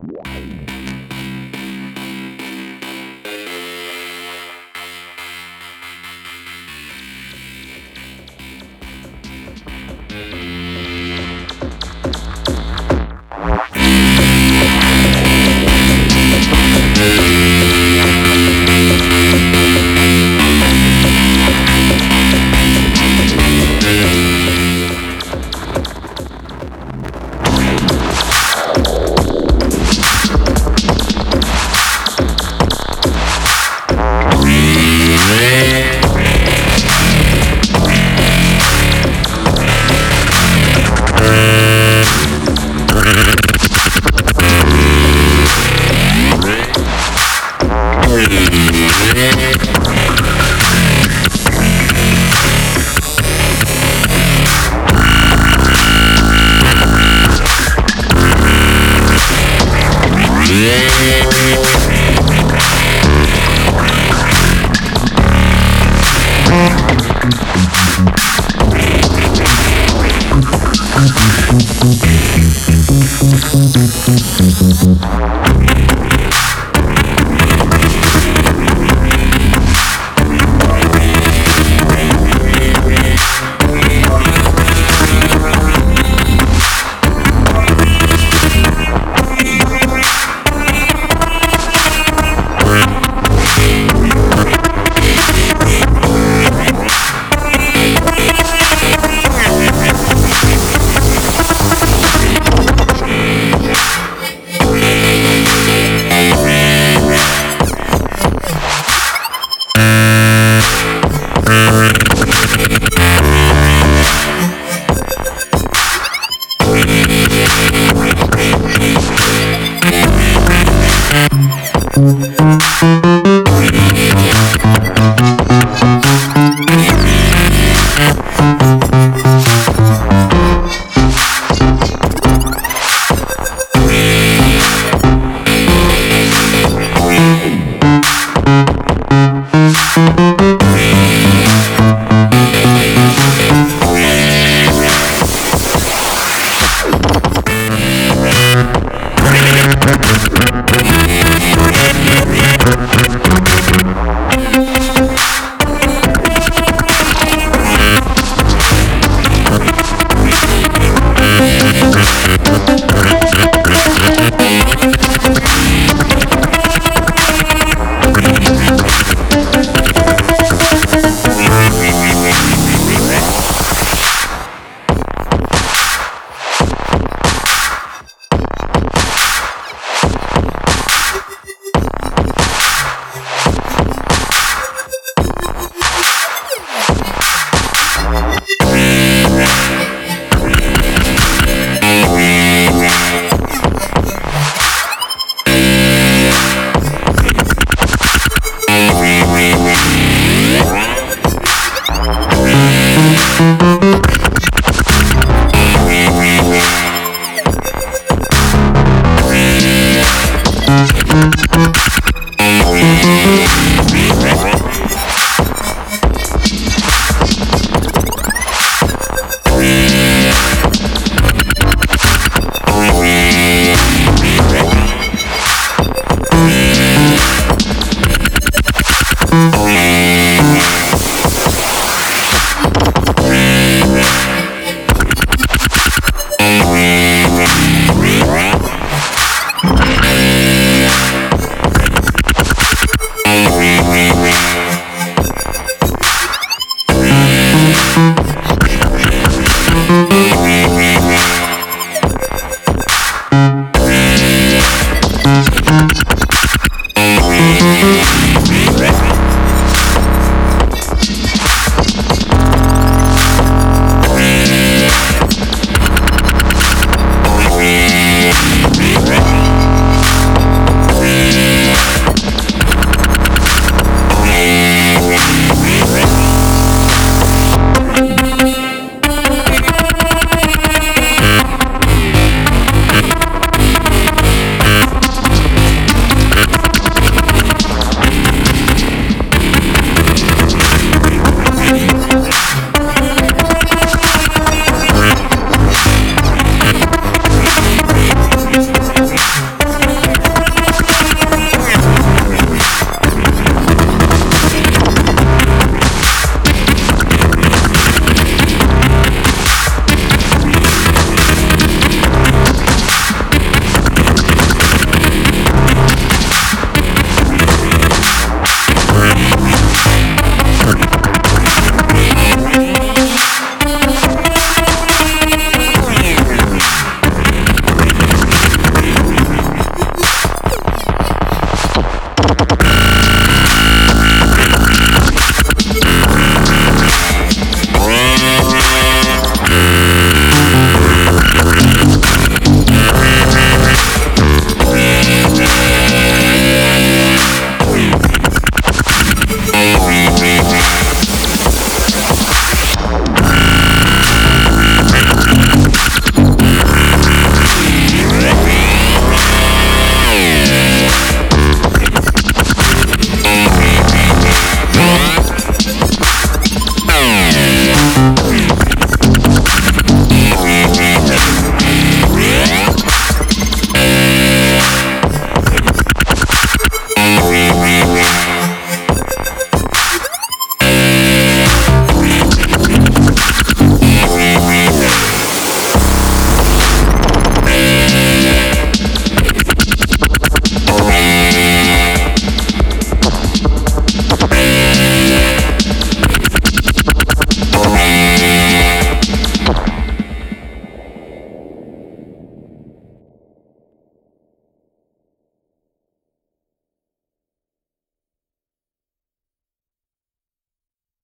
Thank